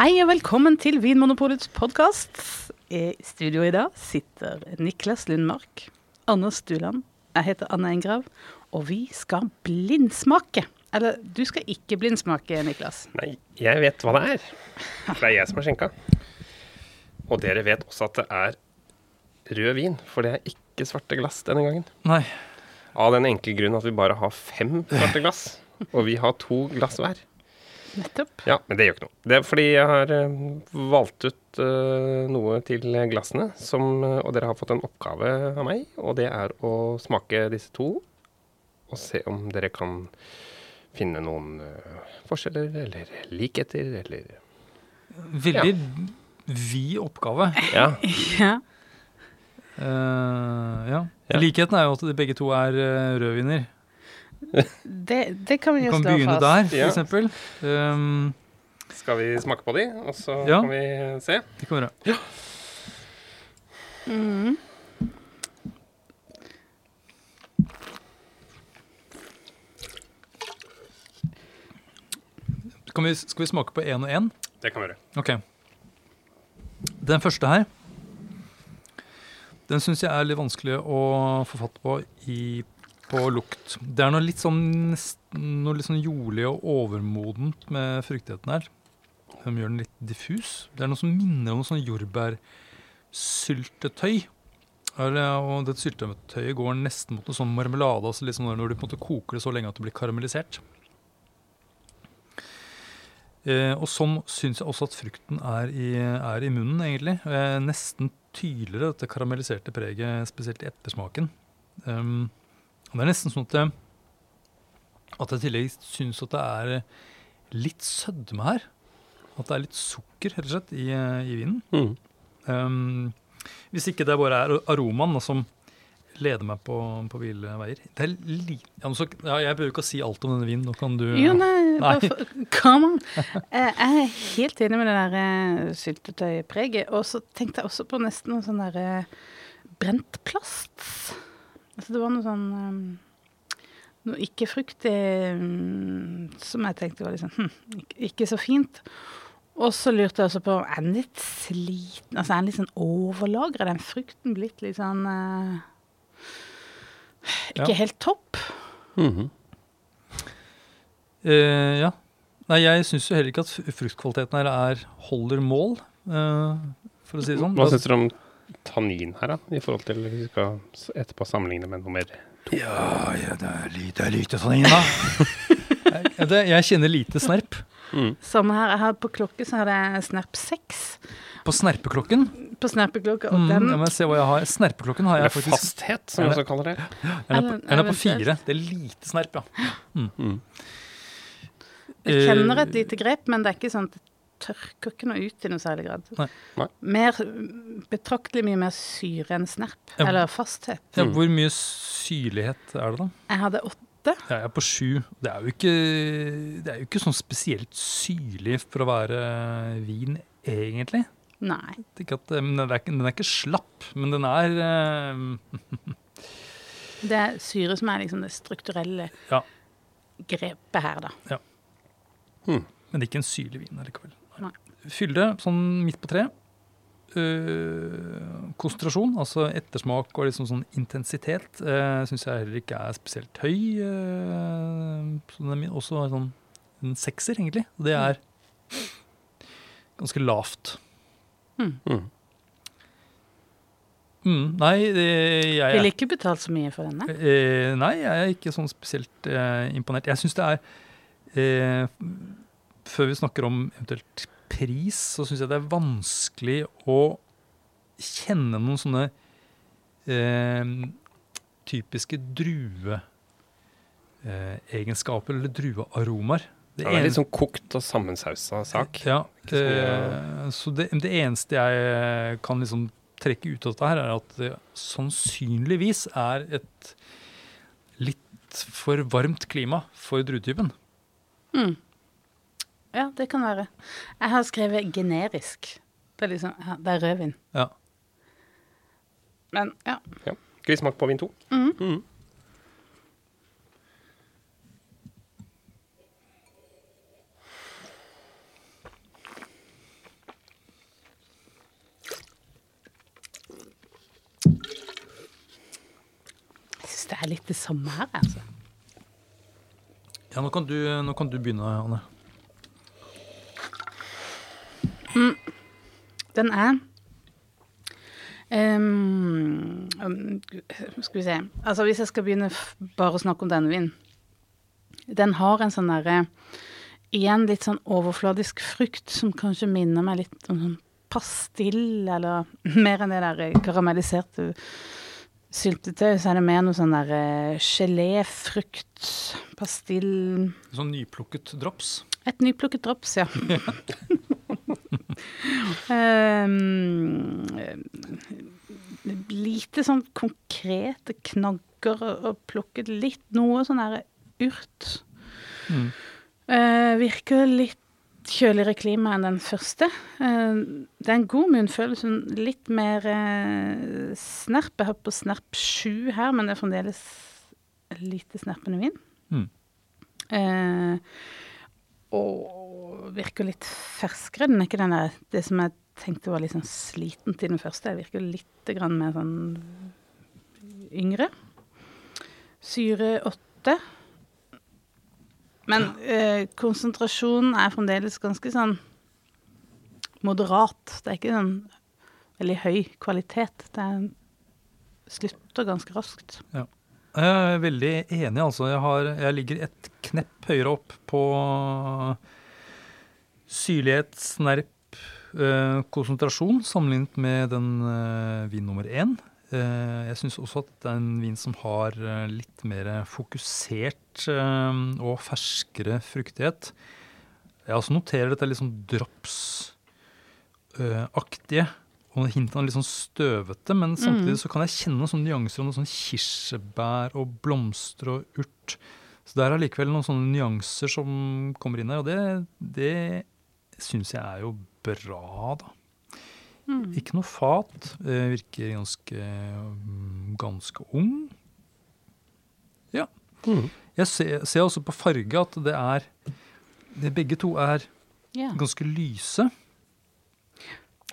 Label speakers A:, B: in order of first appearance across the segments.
A: Hei og velkommen til Vinmonopolets podkast. I studio i dag sitter Niklas Lundmark, Anders Stuland, jeg heter Anne Engrav, og vi skal blindsmake. Eller du skal ikke blindsmake, Niklas.
B: Nei, jeg vet hva det er. For det er jeg som har skjenka. Og dere vet også at det er rød vin, for det er ikke svarte glass denne gangen.
C: Nei.
B: Av den enkle grunn at vi bare har fem svarte glass, og vi har to glass hver.
A: Nettopp.
B: Ja, men det gjør ikke noe. Det er fordi jeg har eh, valgt ut uh, noe til glassene, som, eh, og dere har fått en oppgave av meg, og det er å smake disse to, og se om dere kan finne noen uh, forskjeller, eller likheter, eller
C: Veldig vid oppgave.
B: Ja.
A: Ja.
C: Uh, ja.
B: Ja.
C: Likheten er jo at de begge to er uh, rødviner.
A: Det, det kan vi
C: Vi kan begynne
A: fast.
C: der, for
B: Ja.
C: eksempel. Um,
B: Skal vi smake på de, og så
C: Ja.
B: kan vi se?
C: det kan vi gjøre.
A: Mhm.
C: Kan vi, skal vi smake på én og én?
B: Det kan vi gjøre.
C: Ok. Den første her, den syns jeg er litt vanskelig å få fatt på i, på lukt. Det er noe litt sånn, noe litt sånn jordlig og overmodent med fruktigheten her. Som gjør den litt diffus. Det er noe som minner om sånn jordbærsyltetøy. Og det syltetøyet går nesten mot noe sånn marmelade, altså sånn når du på en måte koker det så lenge at det blir karamellisert. Eh, og sånn syns jeg også at frukten er i, er i munnen, egentlig. Eh, nesten tydeligere, dette karamelliserte preget, spesielt i ettersmaken. Um, og det er nesten sånn at jeg, at jeg i tillegg syns at det er litt sødme her. At det er litt sukker, rett og slett, i, eh, i vinen.
B: Mm.
C: Um, hvis ikke det bare er aromaen da, som leder meg på, på ville veier. Det er li ja, så, ja, jeg behøver ikke å si alt om denne vinen. Nå kan du
A: Jo, nei,
C: Nei.
A: come on. Eh, Jeg er helt enig med det der eh, syltetøypreget. Og så tenkte jeg også på nesten noe sånn der eh, brent plast. Altså det var noe sånn eh, Noe ikke-fruktig mm, som jeg tenkte var liksom hm, ikke, ikke så fint. Og så lurte jeg også på Er den litt sliten? Altså er den litt sånn overlagra? Er den frukten blitt litt sånn uh, Ikke
C: Ja.
A: helt topp?
B: Mm
C: -hmm. uh, ja. Nei, jeg syns jo heller ikke at fruktkvaliteten her er holder mål, uh, for å si det sånn.
B: Hva syns dere om tannin her, da? I forhold til hvis vi skal etterpå sammenligne med noe mer
C: ja, ja, det er lite, det er lite tannin, da. jeg, det, jeg kjenner lite snerp.
B: mm.
A: Samme her. Jeg har på klokke så har jeg snerp 6
C: På snerpeklokken
A: på snerpeklokka, og
C: mm,
A: den
C: ja, men se hva jeg har. Snerpeklokken har
B: Eller
C: jeg faktisk
B: fasthet, som vi også kaller det.
C: Den er på, er på fire. Det er lite snerp, ja.
B: Mm.
A: Jeg kjenner et lite grep, men det er ikke sånn at tørker ikke noe ut i noe særlig grad.
C: Nei.
B: Nei.
A: Mer, betraktelig mye mer syre enn snerp,
C: Ja.
A: eller fasthet.
C: Ja,
B: Mm.
C: hvor mye syrlighet er det, da?
A: Jeg hadde åtte.
C: Jeg er på sju. Det er jo ikke, det er jo ikke sånn spesielt syrlig for å være vin, egentlig.
A: Nei.
C: At, eh, men den, er ikke, den er ikke slapp, men den er uh,
A: Det er syre som er liksom det strukturelle
C: Ja.
A: grepet her, da.
C: Men det er ikke en syrlig vin allikevel. Fylde sånn midt på tre. Uh, konsentrasjon, altså ettersmak og liksom sånn intensitet, uh, syns jeg heller ikke er spesielt høy. Uh, så den er min- også sånn en sekser, egentlig. Og det er ganske lavt.
B: Mm.
C: Mm, nei, det, jeg
A: Ville ikke betalt så mye for denne.
C: Uh, nei, jeg er ikke sånn spesielt eh, imponert. Jeg syns det er eh, Før vi snakker om eventuelt pris, så syns jeg det er vanskelig å kjenne noen sånne eh, typiske drueegenskaper eller druearomaer.
B: Det er litt sånn kokt og sammensausa sak.
C: Ja, eh, så det, det eneste jeg kan liksom trekke ut av dette her, er at det sannsynligvis er et litt for varmt klima for druetypen.
A: Mm. Ja, det kan være. Jeg har skrevet generisk. Det er liksom ja, Det er rødvin.
C: Ja.
A: Men, ja.
B: ja. Skal vi smake på vin to?
A: Mm.
B: Mm.
A: Jeg syns det er litt det samme her, altså.
C: Ja, nå kan du, nå kan du begynne, Anne.
A: Den er ehm, um, Skal vi se. Altså, hvis jeg skal begynne bare å snakke om denne vinen. Den har en sånn derre Igjen litt sånn overfladisk frukt som kanskje minner meg litt om sånn pastill, eller mer enn det der karamelliserte syltetøy, så er det mer noe sånn der eh, geléfrukt, pastill.
C: Sånn nyplukket drops.
A: Et nyplukket drops, ja. um, lite sånn konkrete knagger og, plukket litt noe sånn her urt.
C: Mm.
A: Uh, virker litt kjøligere klima enn den første. Uh, det er en god munnfølelse, litt mer uh, snerp. Jeg har på snerp 7 her, men det er fremdeles lite snerpende vin.
C: Mm.
A: Eh, og virker litt ferskere. Den er ikke den der Det som jeg tenkte var litt sånn sliten til den første. jeg virker litt grann mer sånn yngre. Syre åtte. Men eh, konsentrasjonen er fremdeles ganske sånn moderat. Det er ikke sånn veldig høy kvalitet. Det er, slutter ganske raskt.
C: Jeg er veldig enig, altså. Jeg, har, jeg ligger et knepp høyere opp på syrlighet, snerp, eh, konsentrasjon sammenlignet med den eh, vin nummer én. Eh, jeg syns også at det er en vin som har eh, litt mer fokusert eh, og ferskere fruktighet. Jeg også noterer dette litt sånn dropsaktige og hintene er litt sånn støvete, men samtidig så kan jeg kjenne sånne nyanser om noen sånne kirsebær og blomster og urt. Så det er allikevel noen sånne nyanser som kommer inn her, og det, det syns jeg er jo bra, da. Ikke noe fat. eh, Virker ganske, mm, ganske ung. Ja.
B: Mm.
C: Jeg ser, ser også på farge at det er det Begge to er
A: yeah.
C: ganske lyse.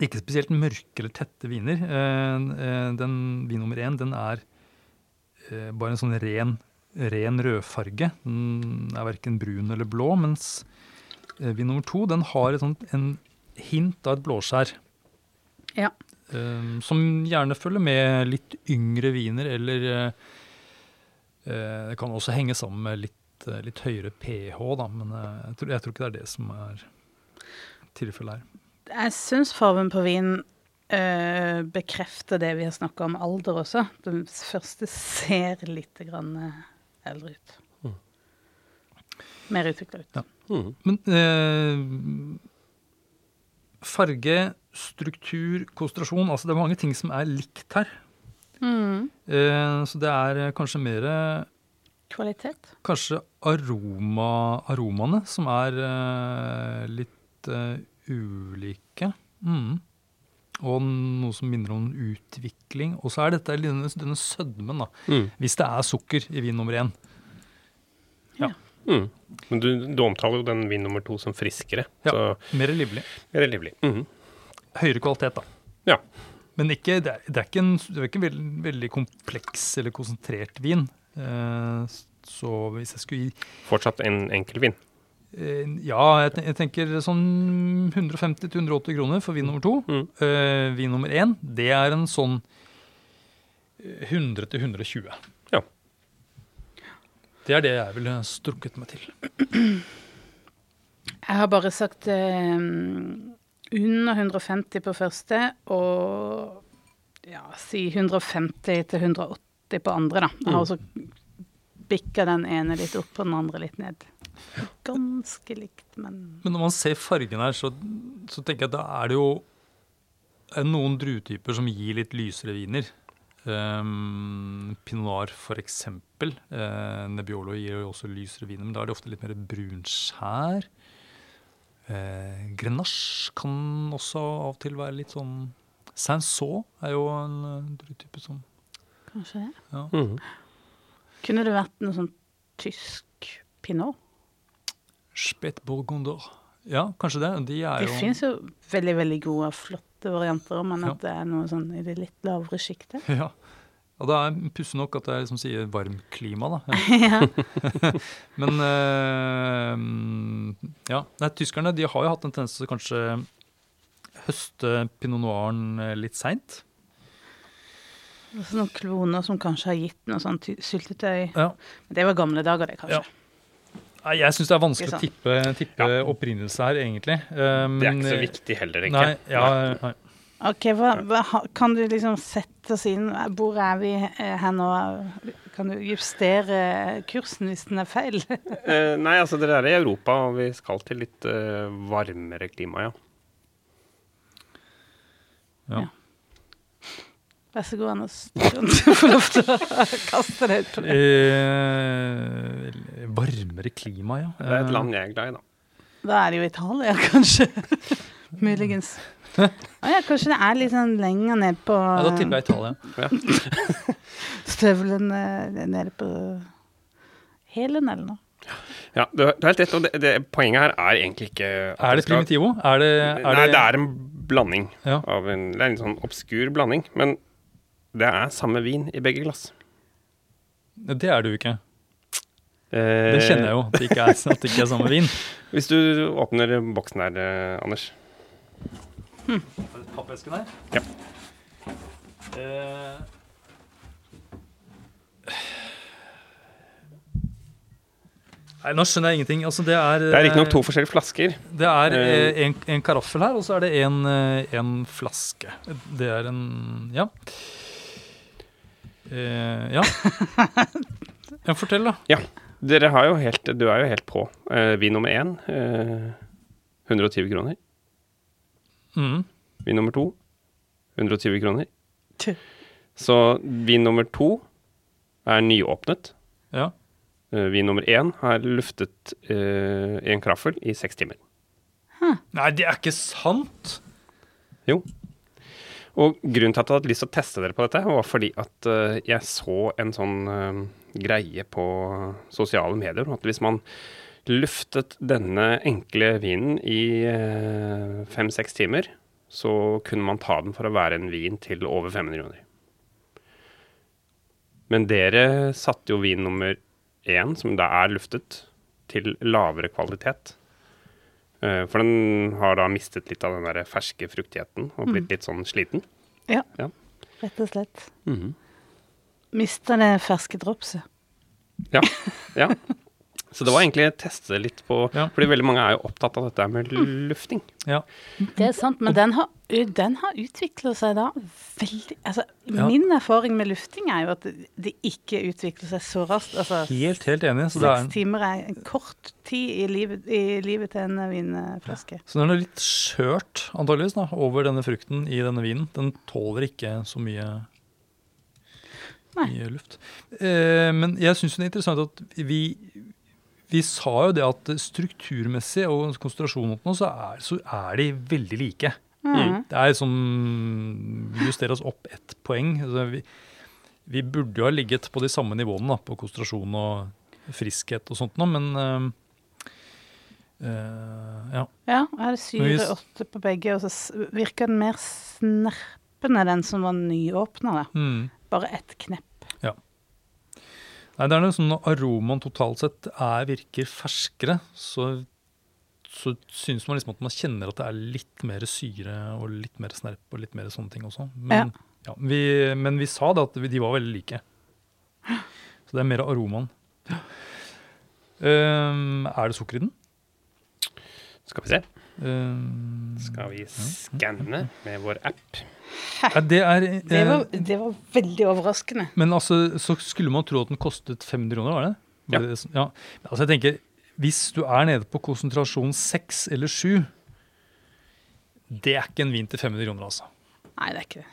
C: Ikke spesielt mørke eller tette viner. Eh, eh, Den vin nummer én den er eh, bare en sånn ren, ren rødfarge. Den er verken brun eller blå. Mens eh, vin nummer to den har et sånt, en hint av et blåskjær.
A: Ja.
C: Um, som gjerne følger med litt yngre viner, eller eh, Det kan også henge sammen med litt, uh, litt høyere pH, da, men uh, jeg, tror, jeg tror ikke det er det som er tilfellet her.
A: Jeg syns fargen på vin eh, bekrefter det vi har snakka om alder også. Den første ser litt grann eldre ut.
B: Mm.
A: Mer utvikla ut.
C: Ja.
B: Mm.
C: Men eh, farge, struktur, konsentrasjon altså Det er mange ting som er likt her.
A: Mm.
C: Eh, så det er eh, kanskje mer
A: Kvalitet.
C: Kanskje aroma, aromaene som er eh, litt eh, ulike. Mm. Og noe som minner om utvikling. Og så er dette denne, denne sødmen, da.
B: Mm.
C: Hvis det er sukker i vin nummer én.
B: Mhm. Men du, du omtaler jo den vin nummer to som friskere,
C: Ja.
B: så
C: Mer livlig.
B: mer livlig. Mm.
C: Høyere kvalitet, da.
B: Ja.
C: Men ikke, det, er, det er ikke en, det er ikke en veldig, veldig kompleks eller konsentrert vin. Eh, så hvis jeg skulle gi
B: Fortsatt en enkel vin.
C: Eh, Ja, jeg, tenker sånn 150-180 kroner for vin nummer to.
B: Mm.
C: Eh, vin nummer én, det er en sånn eh, 100-120.
B: Ja.
C: Det er det jeg ville strukket meg til.
A: Jeg har bare sagt eh, under 150 på første og ja, si 150 til 180 på andre, da. Jeg har også bikka den ene litt opp og den andre litt ned. Ganske likt, men
C: Men når man ser fargen her, så, så tenker jeg at da er det jo er det noen druetyper som gir litt lysere viner. Um, Pinot Noir for eksempel. Uh, Nebbiolo gir jo også lysere viner, men da er det ofte litt mer brunskjær. Uh, Grenache kan også av og til være litt sånn Sanson er jo en uh, druetype som
A: kanskje det.
C: ja.
B: Mhm.
A: Kunne det vært noe sånn tysk pinot?
C: Spet Bourgondor. Ja, kanskje det. De er
A: Det
C: jo
A: fins jo veldig, veldig gode, flotte varianter, men
C: Ja.
A: at det er noe sånn i det litt lavere sjiktet.
C: Ja. Og Det er pussig nok at jeg liksom sier varmklima, da. Ja.
A: ja.
C: Men øh, ja. Nei, tyskerne de har jo hatt en tendens til kanskje høste pinot noiren eh, litt seint.
A: Noen kloner som kanskje har gitt noe ty- syltetøy.
C: Ja.
A: Men det var gamle dager, det, kanskje.
C: Ja. Nei, jeg syns det er vanskelig å tippe, tippe opprinnelse her, egentlig. Um,
B: Det er ikke så
C: eh,
B: viktig heller,
C: Nei,
B: egentlig.
C: ja, nei.
A: Ok, hva, hva, Kan du liksom sette oss inn Hvor er vi eh, her nå? Kan du justere kursen hvis den er feil?
B: Eh, nei, altså dere er i Europa, og vi skal til litt uh, varmere klima, ja.
C: Ja.
A: Vær så god, Anders. Du får lov til å kaste deg ut på det.
C: Eh, varmere klima, ja.
B: Det er et
C: Eh,
B: land jeg er glad i, da.
A: Da er det jo Italia, kanskje. Muligens. Å ja, kanskje det er litt sånn lenger ned på
C: Ja, da tipper jeg Italia.
A: støvlene nede på hælen eller noe.
B: Ja, du har helt rett. Og det, det, poenget her er egentlig ikke
C: Er det primitivo? Er det, er
B: Nei, det er en blanding.
C: Ja.
B: Av en, det er en sånn obskur blanding. Men det er samme vin i begge glass.
C: Det er det jo ikke.
B: Eh,
C: Det kjenner jeg jo, at det er, at det ikke er samme vin.
B: Hvis du åpner boksen her, Anders. Anders.
C: Pappesken her?
B: Ja.
C: Eh, Nei, nå skjønner jeg ingenting. Altså, det er
B: Det er riktignok to forskjellige flasker.
C: Det er
B: Eh.
C: eh, en, en karaffel her, og så er det en, eh, en flaske. Det er en Ja. Eh, ja. ja. Fortell, da. Ja.
B: Dere har jo helt, du er jo helt på. Eh, vin nummer én eh, 120 kroner.
C: Mm.
B: Vin nummer to 120 kroner. Så vin nummer to er nyåpnet.
C: Ja.
B: Eh, vin nummer én har luftet eh, i en kraffel i seks timer.
C: Nei, det er ikke sant!
B: Jo. Og grunnen til at jeg hadde lyst til å teste dere på dette, var fordi at eh, jeg så en sånn eh, greie på sosiale medier. At hvis man luftet denne enkle vinen i eh, fem-seks timer, så kunne man ta den for å være en vin til over 500 kroner. Men dere satte jo vin nummer én, som da er luftet, til lavere kvalitet. Eh, For den har da mistet litt av den der ferske fruktigheten og blitt litt sånn sliten.
A: Ja,
B: Ja.
A: rett og slett.
B: Mm
A: -hmm. Mister det ferske dropset.
B: Ja. ja. Så det var egentlig å teste litt på
C: Ja.
B: Fordi veldig mange er jo opptatt av dette med lufting.
C: Ja.
A: Det er sant, men den har, den har utvikla seg da veldig Altså,
C: Ja.
A: min erfaring med lufting er jo at det, ikke utvikler seg så raskt. Altså,
C: Helt, helt enig. Så,
A: seks
C: er,
A: timer er en kort tid i livet, i livet til en vinflaske.
C: så den er litt skjørt, antageligvis, da, over denne frukten i denne vinen. Den tåler ikke så mye,
A: Nei.
C: mye luft. Eh, men jeg syns det er interessant at vi vi sa jo det at strukturmessig og konsentrasjon mot noe, så er, så er de veldig like.
A: Mm.
C: Det er som justerer oss opp ett poeng. Altså vi, vi burde jo ha ligget på de samme nivåene da, på konsentrasjon og friskhet og sånt noe, men øh, øh, ja.
A: Ja, jeg hadde syre åtte på begge, og så virker den mer snerpende, den som var nyåpna.
C: Mm.
A: Bare ett knepp.
C: Nei, det er noe sånn Når aromaen totalt sett er, virker ferskere, så, så syns man liksom at man kjenner at det er litt mer syre og litt mer snerp og litt mer sånne ting også. Men, ja, vi, men vi sa det at vi- de var veldig like. Så det er mer aromaen. Um, er det sukker i den?
B: Skal vi se.
C: Um,
B: Skal vi skanne med vår app?
C: Ja, det er
A: Det
C: eh,
A: var, det var veldig overraskende.
C: Men altså, så skulle man tro at den kostet 500 kroner, var det?
B: Ja.
C: Det ja. Altså, jeg tenker, hvis du er nede på konsentrasjon 6 eller 7, det er ikke en vin til 500 kroner, altså.
A: Nei, det er ikke det.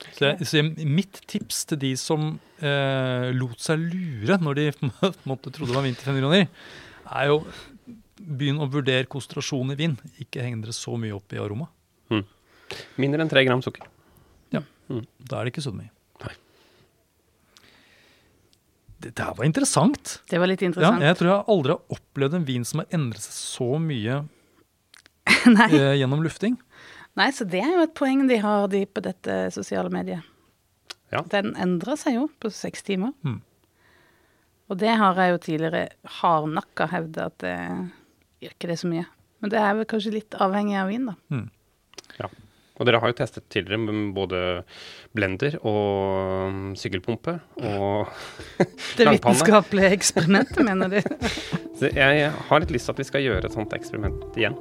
C: Så, jeg, så jeg, mitt tips til de som eh, lot seg lure når de måtte trodde det var vin til 500 kroner, er jo begynn å vurdere konsentrasjon i vin. Ikke heng dere så mye opp i aroma.
B: Mindre enn tre gram sukker.
C: Ja, Da er det ikke så mye.
B: Nei.
C: Det der var interessant.
A: Det var litt
C: Ja,
A: interessant.
C: jeg tror jeg aldri har opplevd en vin som har endret seg så mye
A: Nei.
C: eh, gjennom lufting.
A: Nei, så det er jo et poeng de har, de på dette sosiale mediet.
B: Ja.
A: Den endrer seg jo på seks timer.
C: Mm.
A: Og det har jeg jo tidligere hardnakka hevda at det gjør ikke det så mye. Men det er vel kanskje litt avhengig av vin, da.
B: Og dere har jo testet tidligere med både blender og mm, sykkelpumpe og
A: Det vitenskapelige eksperimentet, mener du?
B: Så jeg har litt lyst til at vi skal gjøre et sånt eksperiment igjen.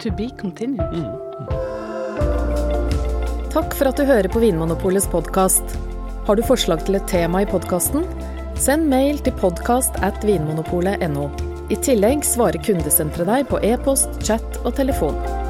A: To be continued.
D: Takk for at du hører på Vinmonopolets podkast. Har du forslag til et tema i podkasten? Send mail til podkast at vinmonopolet.no. I tillegg svarer kundesenteret deg på e-post, chat og telefon.